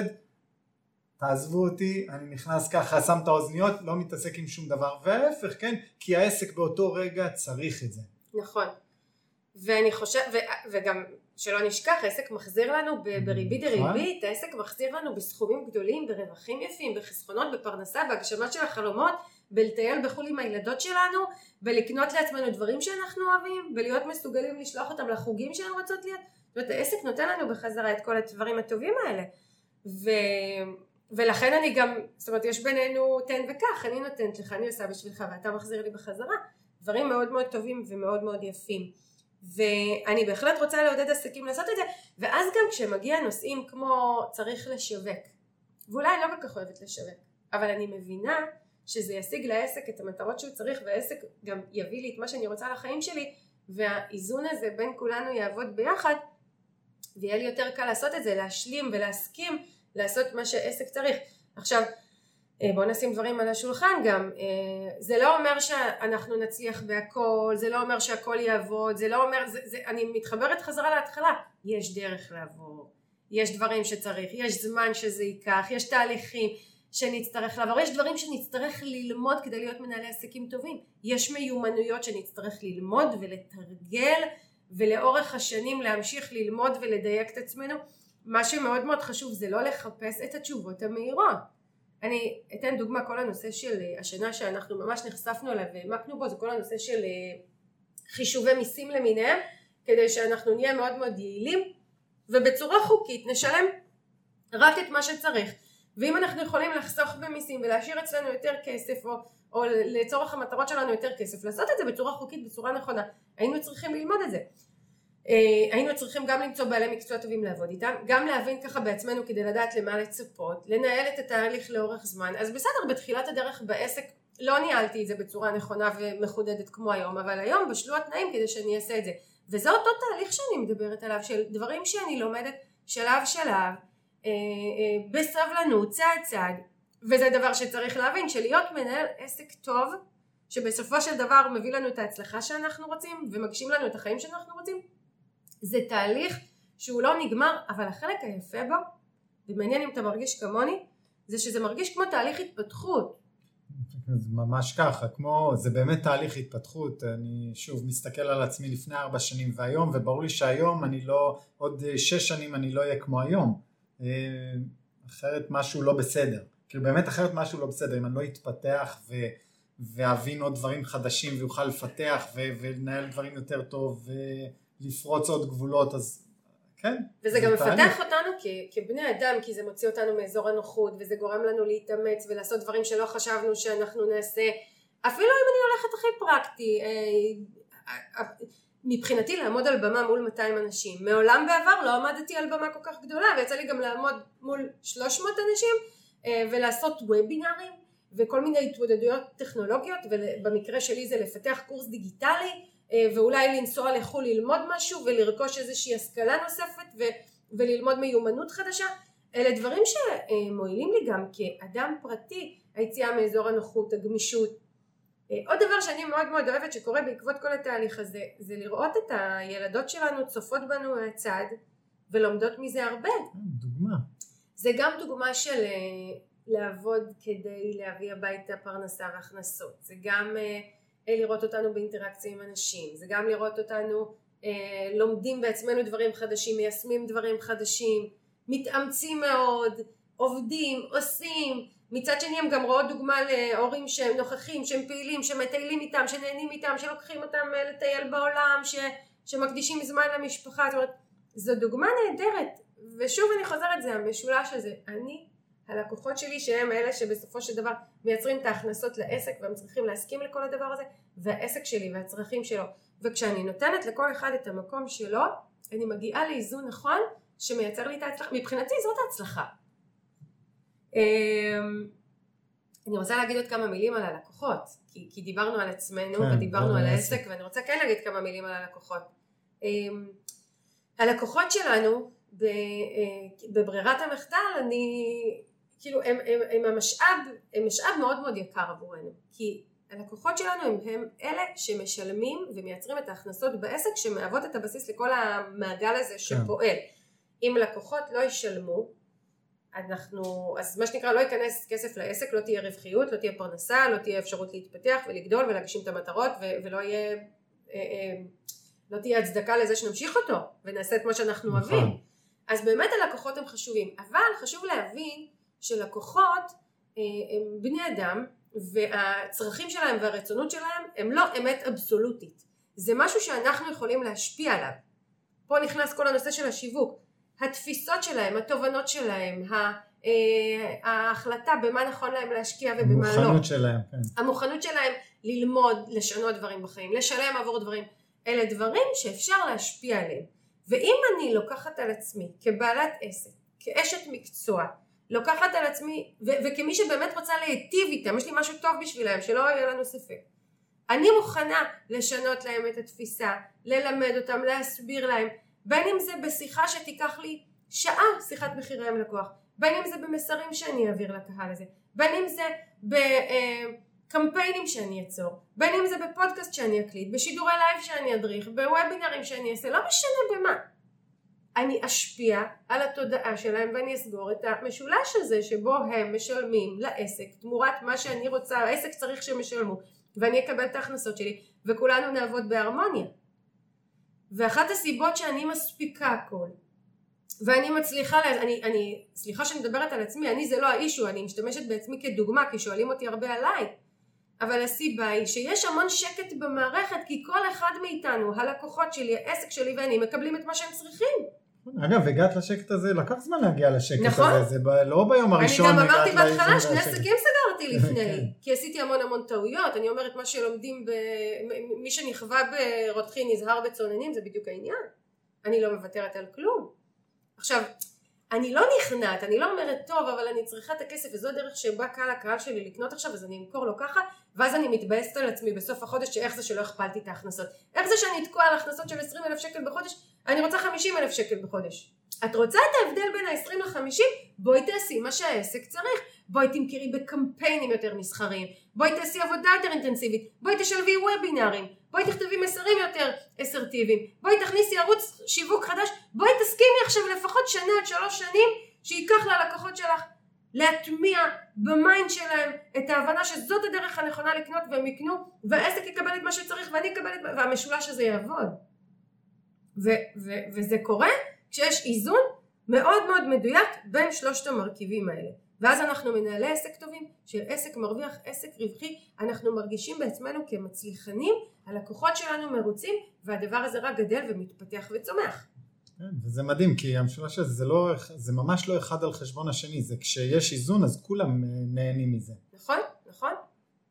תעזבו אותי, אני נכנס ככה, שם את האוזניות, לא מתעסק עם שום דבר, וההפך, כן? כי העסק באותו רגע צריך את זה. נכון. ואני חושב, ו, וגם שלא נשכח, העסק מחזיר לנו בריבית נכון. דריבית, העסק מחזיר לנו בסכומים גדולים, ברווחים יפים, בחסכונות, בפרנסה, בהגשמת של החלומות, בלטייל בחו"ל עם הילדות שלנו, בלקנות לעצמנו דברים שאנחנו אוהבים, בלהיות מסוגלים לשלוח אותם לחוגים שהן רוצות להיות. זאת אומרת, העסק נותן לנו בחזרה את כל הדברים הטובים האלה. ו... ולכן אני גם, זאת אומרת יש בינינו תן וקח, אני נותנת לך, אני עושה בשבילך ואתה מחזיר לי בחזרה, דברים מאוד מאוד טובים ומאוד מאוד יפים. ואני בהחלט רוצה לעודד עסקים לעשות את זה, ואז גם כשמגיע נושאים כמו צריך לשווק, ואולי אני לא כל כך אוהבת לשווק, אבל אני מבינה שזה ישיג לעסק את המטרות שהוא צריך והעסק גם יביא לי את מה שאני רוצה לחיים שלי והאיזון הזה בין כולנו יעבוד ביחד ויהיה לי יותר קל לעשות את זה, להשלים ולהסכים לעשות מה שעסק צריך. עכשיו אה, בואו נשים דברים על השולחן גם, אה, זה לא אומר שאנחנו נצליח בהכל, זה לא אומר שהכל יעבוד, זה לא אומר, זה, זה, אני מתחברת חזרה להתחלה, יש דרך לעבור, יש דברים שצריך, יש זמן שזה ייקח, יש תהליכים שנצטרך לעבור, יש דברים שנצטרך ללמוד כדי להיות מנהלי עסקים טובים, יש מיומנויות שנצטרך ללמוד ולתרגל ולאורך השנים להמשיך ללמוד ולדייק את עצמנו מה שמאוד מאוד חשוב זה לא לחפש את התשובות המהירות. אני אתן דוגמה, כל הנושא של אה, השנה שאנחנו ממש נחשפנו אליו והעמקנו בו זה כל הנושא של אה, חישובי מיסים למיניהם כדי שאנחנו נהיה מאוד מאוד יעילים ובצורה חוקית נשלם רק את מה שצריך ואם אנחנו יכולים לחסוך במיסים ולהשאיר אצלנו יותר כסף או, או לצורך המטרות שלנו יותר כסף לעשות את זה בצורה חוקית בצורה נכונה היינו צריכים ללמוד את זה היינו צריכים גם למצוא בעלי מקצוע טובים לעבוד איתם, גם להבין ככה בעצמנו כדי לדעת למה לצפות, לנהל את התהליך לאורך זמן, אז בסדר בתחילת הדרך בעסק לא ניהלתי את זה בצורה נכונה ומחודדת כמו היום, אבל היום בשלו התנאים כדי שאני אעשה את זה, וזה אותו תהליך שאני מדברת עליו של דברים שאני לומדת שלב שלב, אה, אה, בסבלנות, צעד צעד, וזה דבר שצריך להבין שלהיות מנהל עסק טוב שבסופו של דבר מביא לנו את ההצלחה שאנחנו רוצים ומגשים לנו את החיים שאנחנו רוצים זה תהליך שהוא לא נגמר, אבל החלק היפה בו, ומעניין אם אתה מרגיש כמוני, זה שזה מרגיש כמו תהליך התפתחות. זה ממש ככה, כמו, זה באמת תהליך התפתחות, אני שוב מסתכל על עצמי לפני ארבע שנים והיום, וברור לי שהיום אני לא, עוד שש שנים אני לא אהיה כמו היום, אה, אחרת משהו לא בסדר, כאילו באמת אחרת משהו לא בסדר, אם אני לא אתפתח ו... ואבין עוד דברים חדשים ויוכל לפתח. ולנהל דברים יותר טוב ו... לפרוץ עוד גבולות אז כן. וזה גם מפתח אותנו כ- כבני אדם כי זה מוציא אותנו מאזור הנוחות וזה גורם לנו להתאמץ ולעשות דברים שלא חשבנו שאנחנו נעשה אפילו אם אני הולכת הכי פרקטי אה, אה, אה, מבחינתי לעמוד על במה מול 200 אנשים מעולם בעבר לא עמדתי על במה כל כך גדולה ויצא לי גם לעמוד מול 300 אנשים ולעשות וובינארים וכל מיני התמודדויות טכנולוגיות ובמקרה שלי זה לפתח קורס דיגיטלי ואולי לנסוע לחו"ל ללמוד משהו ולרכוש איזושהי השכלה נוספת ו- וללמוד מיומנות חדשה אלה דברים שמועילים לי גם כאדם פרטי, היציאה מאזור הנוחות, הגמישות. אה, עוד דבר שאני מאוד מאוד אוהבת שקורה בעקבות כל התהליך הזה, זה לראות את הילדות שלנו צופות בנו מהצד ולומדות מזה הרבה. דוגמה. זה גם דוגמה של אה, לעבוד כדי להביא הביתה פרנסה והכנסות, זה גם אה, לראות אותנו באינטראקציה עם אנשים, זה גם לראות אותנו לומדים בעצמנו דברים חדשים, מיישמים דברים חדשים, מתאמצים מאוד, עובדים, עושים, מצד שני הם גם רואות דוגמה להורים שהם נוכחים, שהם פעילים, שמטיילים איתם, שנהנים איתם, שלוקחים אותם לטייל בעולם, ש, שמקדישים זמן למשפחה, זאת אומרת, זו דוגמה נהדרת, ושוב אני חוזרת, זה המשולש הזה, אני, הלקוחות שלי שהם אלה שבסופו של דבר מייצרים את ההכנסות לעסק והם צריכים להסכים לכל הדבר הזה, והעסק שלי והצרכים שלו, וכשאני נותנת לכל אחד את המקום שלו, אני מגיעה לאיזון נכון שמייצר לי את ההצלחה, מבחינתי זאת ההצלחה. אמ, אני רוצה להגיד עוד כמה מילים על הלקוחות, כי, כי דיברנו על עצמנו כן, ודיברנו על העסק, ואני רוצה כן להגיד כמה מילים על הלקוחות. אמ, הלקוחות שלנו אה, בברירת המחדל, אני, כאילו, הם, הם, הם המשאב, הם משאב מאוד מאוד יקר עבורנו, כי הלקוחות שלנו הם, הם אלה שמשלמים ומייצרים את ההכנסות בעסק שמהוות את הבסיס לכל המעגל הזה כן. שפועל. כן. אם לקוחות לא ישלמו, אנחנו, אז מה שנקרא לא ייכנס כסף לעסק, לא תהיה רווחיות, לא תהיה פרנסה, לא תהיה אפשרות להתפתח ולגדול ולהגשים את המטרות ו- ולא יהיה, אה, אה, לא תהיה הצדקה לזה שנמשיך אותו ונעשה את מה שאנחנו נכון. אוהבים. אז באמת הלקוחות הם חשובים, אבל חשוב להבין שלקוחות אה, הם בני אדם והצרכים שלהם והרצונות שלהם הם לא אמת אבסולוטית, זה משהו שאנחנו יכולים להשפיע עליו. פה נכנס כל הנושא של השיווק. התפיסות שלהם, התובנות שלהם, אה, ההחלטה במה נכון להם להשקיע ובמה לא. המוכנות שלהם, כן. המוכנות שלהם ללמוד, לשנות דברים בחיים, לשלם עבור דברים. אלה דברים שאפשר להשפיע עליהם. ואם אני לוקחת על עצמי כבעלת עסק, כאשת מקצוע, לוקחת על עצמי, ו- וכמי שבאמת רוצה להיטיב איתם, יש לי משהו טוב בשבילם, שלא יהיה לנו ספק. אני מוכנה לשנות להם את התפיסה, ללמד אותם, להסביר להם, בין אם זה בשיחה שתיקח לי שעה שיחת מחירי עם לקוח, בין אם זה במסרים שאני אעביר לקהל הזה, בין אם זה בקמפיינים שאני אצור, בין אם זה בפודקאסט שאני אקליט, בשידורי לייב שאני אדריך, בוובינרים שאני אעשה, לא משנה במה. אני אשפיע על התודעה שלהם ואני אסגור את המשולש הזה שבו הם משלמים לעסק תמורת מה שאני רוצה, העסק צריך שהם ישלמו ואני אקבל את ההכנסות שלי וכולנו נעבוד בהרמוניה. ואחת הסיבות שאני מספיקה הכל ואני מצליחה, אני, אני, סליחה שאני מדברת על עצמי, אני זה לא האישו, אני משתמשת בעצמי כדוגמה כי שואלים אותי הרבה עליי אבל הסיבה היא שיש המון שקט במערכת כי כל אחד מאיתנו, הלקוחות שלי, העסק שלי ואני מקבלים את מה שהם צריכים אגב, הגעת לשקט הזה, לקח זמן להגיע לשקט נכון? הזה, זה ב, לא ביום הראשון. אני גם אמרתי בהתחלה, שני עסקים סגרתי לפני, כן. כי עשיתי המון המון טעויות, אני אומרת מה שלומדים, ב... מי שנכווה ברותחין נזהר בצוננים, זה בדיוק העניין. אני לא מוותרת על כלום. עכשיו, אני לא נכנעת, אני לא אומרת טוב אבל אני צריכה את הכסף וזו הדרך שבה קל הקהל שלי לקנות עכשיו אז אני אמכור לו ככה ואז אני מתבאסת על עצמי בסוף החודש שאיך זה שלא הכפלתי את ההכנסות איך זה שאני תקועה על הכנסות של 20 אלף שקל בחודש אני רוצה 50 אלף שקל בחודש. את רוצה את ההבדל בין ה-20 ל-50? בואי תעשי מה שהעסק צריך. בואי תמכרי בקמפיינים יותר מסחריים. בואי תעשי עבודה יותר אינטנסיבית. בואי תשלבי וובינארים. בואי תכתבי מסרים יותר אסרטיביים, בואי תכניסי ערוץ שיווק חדש, בואי תסכימי עכשיו לפחות שנה עד שלוש שנים שייקח ללקוחות שלך להטמיע ב mind שלהם את ההבנה שזאת הדרך הנכונה לקנות והם יקנו והעסק יקבל את מה שצריך ואני אקבל את מה והמשולש הזה יעבוד ו- ו- וזה קורה כשיש איזון מאוד מאוד מדויק בין שלושת המרכיבים האלה ואז אנחנו מנהלי עסק טובים של עסק מרוויח, עסק רווחי, אנחנו מרגישים בעצמנו כמצליחנים, הלקוחות שלנו מרוצים והדבר הזה רק גדל ומתפתח וצומח. כן, וזה מדהים כי המשולש הזה זה, לא, זה ממש לא אחד על חשבון השני, זה כשיש איזון אז כולם אה, נהנים מזה. נכון, נכון,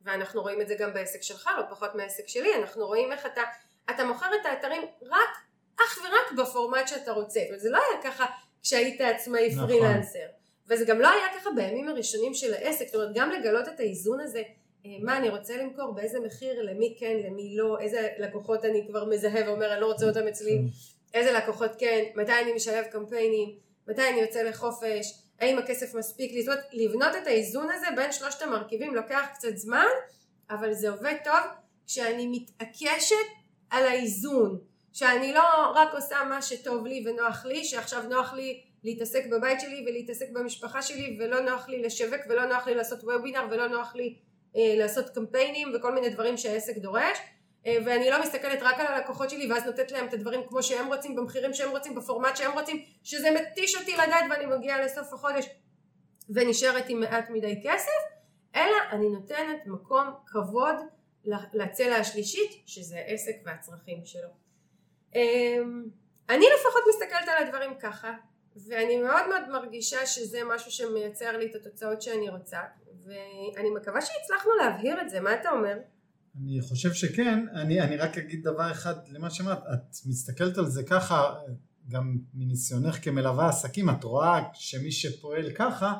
ואנחנו רואים את זה גם בעסק שלך, לא פחות מהעסק שלי, אנחנו רואים איך אתה, אתה מוכר את האתרים רק, אך ורק בפורמט שאתה רוצה, וזה לא היה ככה כשהיית עצמאי נכון. פרילנסר. וזה גם לא היה ככה בימים הראשונים של העסק, זאת אומרת גם לגלות את האיזון הזה, אה, מה אני רוצה למכור, באיזה מחיר, למי כן, למי לא, איזה לקוחות אני כבר מזהה ואומר אני לא רוצה אותם אצלי, איזה לקוחות כן, מתי אני משלב קמפיינים, מתי אני יוצא לחופש, האם הכסף מספיק לי, זאת אומרת לבנות את האיזון הזה בין שלושת המרכיבים לוקח קצת זמן, אבל זה עובד טוב כשאני מתעקשת על האיזון, שאני לא רק עושה מה שטוב לי ונוח לי, שעכשיו נוח לי להתעסק בבית שלי ולהתעסק במשפחה שלי ולא נוח לי לשווק ולא נוח לי לעשות וובינר ולא נוח לי אה, לעשות קמפיינים וכל מיני דברים שהעסק דורש אה, ואני לא מסתכלת רק על הלקוחות שלי ואז נותנת להם את הדברים כמו שהם רוצים במחירים שהם רוצים בפורמט שהם רוצים שזה מתיש אותי לדעת ואני מגיעה לסוף החודש ונשארת עם מעט מדי כסף אלא אני נותנת מקום כבוד לצלע השלישית שזה העסק והצרכים שלו. אמ, אני לפחות מסתכלת על הדברים ככה ואני מאוד מאוד מרגישה שזה משהו שמייצר לי את התוצאות שאני רוצה ואני מקווה שהצלחנו להבהיר את זה, מה אתה אומר? אני חושב שכן, אני, אני רק אגיד דבר אחד למה שאמרת, את מסתכלת על זה ככה, גם מניסיונך כמלווה עסקים, את רואה שמי שפועל ככה,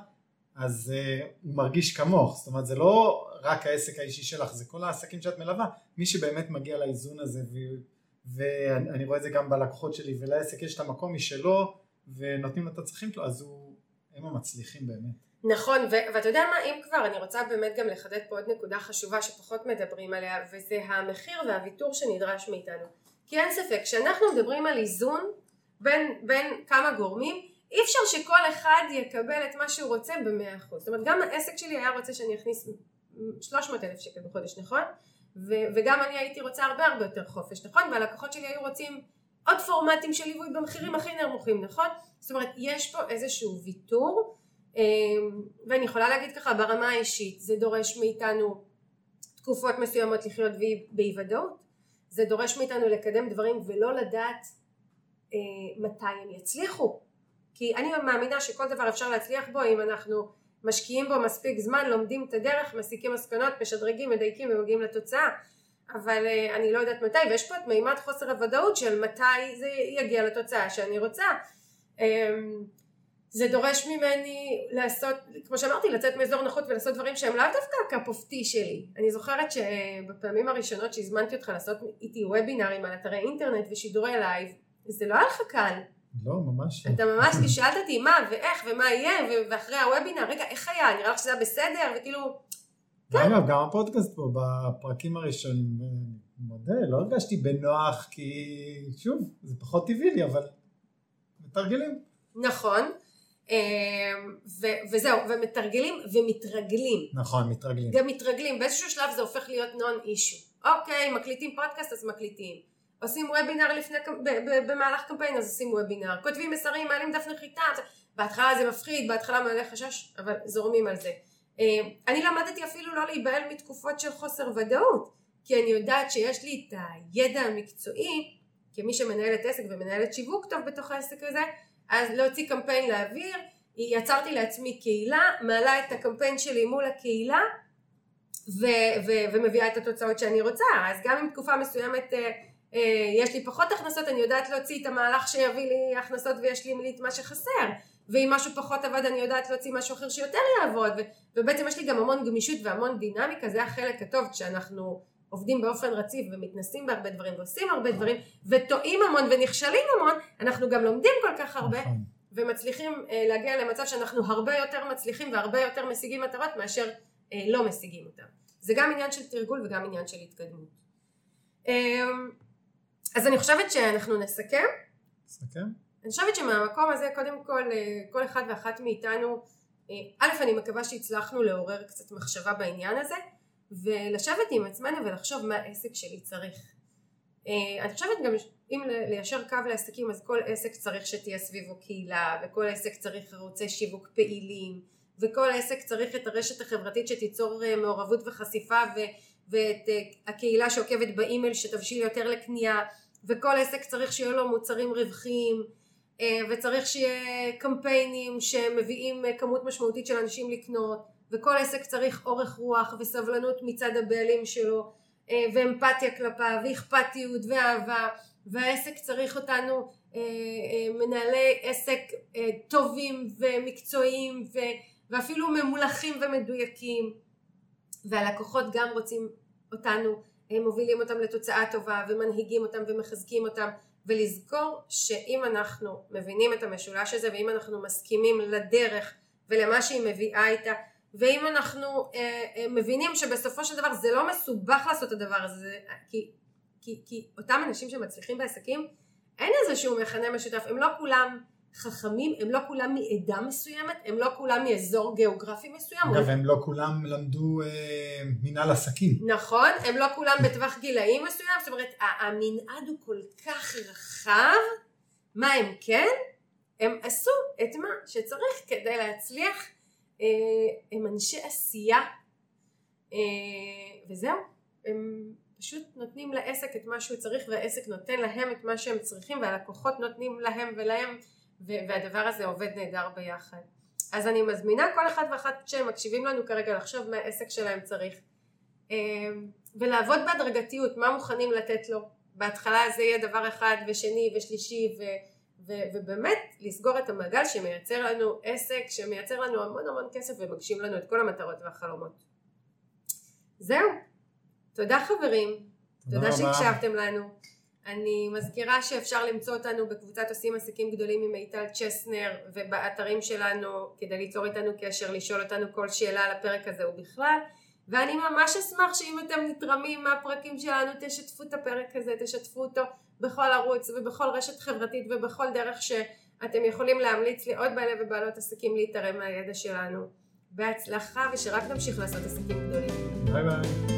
אז uh, הוא מרגיש כמוך, זאת אומרת זה לא רק העסק האישי שלך, זה כל העסקים שאת מלווה, מי שבאמת מגיע לאיזון הזה, ואני רואה את זה גם בלקוחות שלי, ולעסק יש את המקום משלו, ונותנים לו את הצרכים שלו, אז הוא, הם המצליחים באמת. נכון, ו- ואתה יודע מה, אם כבר, אני רוצה באמת גם לחדד פה עוד נקודה חשובה שפחות מדברים עליה, וזה המחיר והוויתור שנדרש מאיתנו. כי אין ספק, כשאנחנו מדברים על איזון בין, בין כמה גורמים, אי אפשר שכל אחד יקבל את מה שהוא רוצה במאה אחוז. זאת אומרת, גם העסק שלי היה רוצה שאני אכניס 300 אלף שקל בחודש, נכון? ו- וגם אני הייתי רוצה הרבה הרבה יותר חופש, נכון? והלקוחות שלי היו רוצים עוד פורמטים של ליווי במחירים הכי נמוכים, נכון? זאת אומרת, יש פה איזשהו ויתור אמ, ואני יכולה להגיד ככה ברמה האישית זה דורש מאיתנו תקופות מסוימות לחיות באי ודאות זה דורש מאיתנו לקדם דברים ולא לדעת אה, מתי הם יצליחו כי אני מאמינה שכל דבר אפשר להצליח בו אם אנחנו משקיעים בו מספיק זמן, לומדים את הדרך, מסיקים מסקנות, משדרגים, מדייקים ומגיעים לתוצאה אבל אה, אני לא יודעת מתי ויש פה את מימד חוסר הוודאות של מתי זה יגיע לתוצאה שאני רוצה אה, זה דורש ממני לעשות, כמו שאמרתי, לצאת מאזור נוחות ולעשות דברים שהם לאו דווקא ה cup שלי. אני זוכרת שבפעמים הראשונות שהזמנתי אותך לעשות איתי וובינארים על אתרי אינטרנט ושידורי לייב, זה לא היה לך קל. לא, ממש לא. אתה ממש שאלת אותי מה ואיך ומה יהיה, ואחרי הוובינר, רגע, איך היה? נראה לך שזה היה בסדר? וכאילו... כן. אגב, גם הפודקאסט פה, בפרקים הראשונים, מודה, לא הרגשתי בנוח, כי שוב, זה פחות טבעי לי, אבל מתרגלים. נכון. אמ, ו- וזהו, ומתרגלים ומתרגלים. נכון, מתרגלים. גם מתרגלים, באיזשהו שלב זה הופך להיות נון אישו. אוקיי, מקליטים פודקאסט אז מקליטים. עושים וובינר לפני, במהלך קמפיין אז עושים וובינר. כותבים מסרים, מעלים דף נחיתה. בהתחלה זה מפחיד, בהתחלה מעלה חשש, אבל זורמים על זה. אמ, אני למדתי אפילו לא להיבהל מתקופות של חוסר ודאות, כי אני יודעת שיש לי את הידע המקצועי, כמי שמנהלת עסק ומנהלת שיווק טוב בתוך העסק הזה, אז להוציא קמפיין לאוויר, יצרתי לעצמי קהילה, מעלה את הקמפיין שלי מול הקהילה ו- ו- ומביאה את התוצאות שאני רוצה, אז גם אם תקופה מסוימת אה, אה, יש לי פחות הכנסות, אני יודעת להוציא את המהלך שיביא לי הכנסות וישלים לי את מה שחסר, ואם משהו פחות עבד אני יודעת להוציא משהו אחר שיותר יעבוד, ו- ובעצם יש לי גם המון גמישות והמון דינמיקה, זה החלק הטוב כשאנחנו עובדים באופן רציף ומתנסים בהרבה דברים ועושים הרבה דברים וטועים המון ונכשלים המון, אנחנו גם לומדים כל כך הרבה נכון. ומצליחים אה, להגיע למצב שאנחנו הרבה יותר מצליחים והרבה יותר משיגים מטרות מאשר אה, לא משיגים אותם. זה גם עניין של תרגול וגם עניין של התקדמות. אה, אז אני חושבת שאנחנו נסכם. נסכם. אני חושבת שמהמקום הזה קודם כל אה, כל אחד ואחת מאיתנו אה, א' אני מקווה שהצלחנו לעורר קצת מחשבה בעניין הזה ולשבת עם עצמנו ולחשוב מה העסק שלי צריך. אה, אני חושבת גם אם ליישר קו לעסקים אז כל עסק צריך שתהיה סביבו קהילה וכל עסק צריך ערוצי שיווק פעילים וכל עסק צריך את הרשת החברתית שתיצור מעורבות וחשיפה ו, ואת הקהילה שעוקבת באימייל שתבשיל יותר לקנייה וכל עסק צריך שיהיו לו מוצרים רווחיים וצריך שיהיה קמפיינים שמביאים כמות משמעותית של אנשים לקנות וכל עסק צריך אורך רוח וסבלנות מצד הבעלים שלו אה, ואמפתיה כלפיו ואכפתיות ואהבה והעסק צריך אותנו אה, אה, מנהלי עסק טובים ומקצועיים ואפילו ממולחים ומדויקים. והלקוחות גם רוצים אותנו, מובילים אותם לתוצאה טובה ומנהיגים אותם ומחזקים אותם ולזכור שאם אנחנו מבינים את המשולש הזה ואם אנחנו מסכימים לדרך ולמה שהיא מביאה איתה ואם אנחנו אה, אה, מבינים שבסופו של דבר זה לא מסובך לעשות את הדבר הזה כי, כי, כי אותם אנשים שמצליחים בעסקים אין איזשהו מכנה משותף הם לא כולם חכמים, הם לא כולם מעדה מסוימת, הם לא כולם מאזור גיאוגרפי מסוים. אגב, הם לא כולם למדו אה, מנהל עסקים. נכון, הם לא כולם בטווח גילאים מסוים, זאת אומרת, המנעד הוא כל כך רחב, מה הם כן? הם עשו את מה שצריך כדי להצליח, אה, הם אנשי עשייה, אה, וזהו, הם פשוט נותנים לעסק את מה שהוא צריך והעסק נותן להם את מה שהם צריכים והלקוחות נותנים להם ולהם והדבר הזה עובד נהדר ביחד. אז אני מזמינה כל אחד ואחת שמקשיבים לנו כרגע לחשוב מה העסק שלהם צריך אמ, ולעבוד בהדרגתיות, מה מוכנים לתת לו. בהתחלה זה יהיה דבר אחד ושני ושלישי ו, ו, ובאמת לסגור את המעגל שמייצר לנו עסק, שמייצר לנו המון המון כסף ומגשים לנו את כל המטרות והחלומות. זהו. תודה חברים. תודה, תודה שהקשבתם לנו. אני מזכירה שאפשר למצוא אותנו בקבוצת עושים עסקים גדולים עם מיטל צ'סנר ובאתרים שלנו כדי ליצור איתנו קשר, לשאול אותנו כל שאלה על הפרק הזה ובכלל ואני ממש אשמח שאם אתם נתרמים מהפרקים שלנו תשתפו את הפרק הזה, תשתפו אותו בכל ערוץ ובכל רשת חברתית ובכל דרך שאתם יכולים להמליץ לעוד בעלי ובעלות עסקים להתערם מהידע שלנו. בהצלחה ושרק נמשיך לעשות עסקים גדולים. ביי ביי.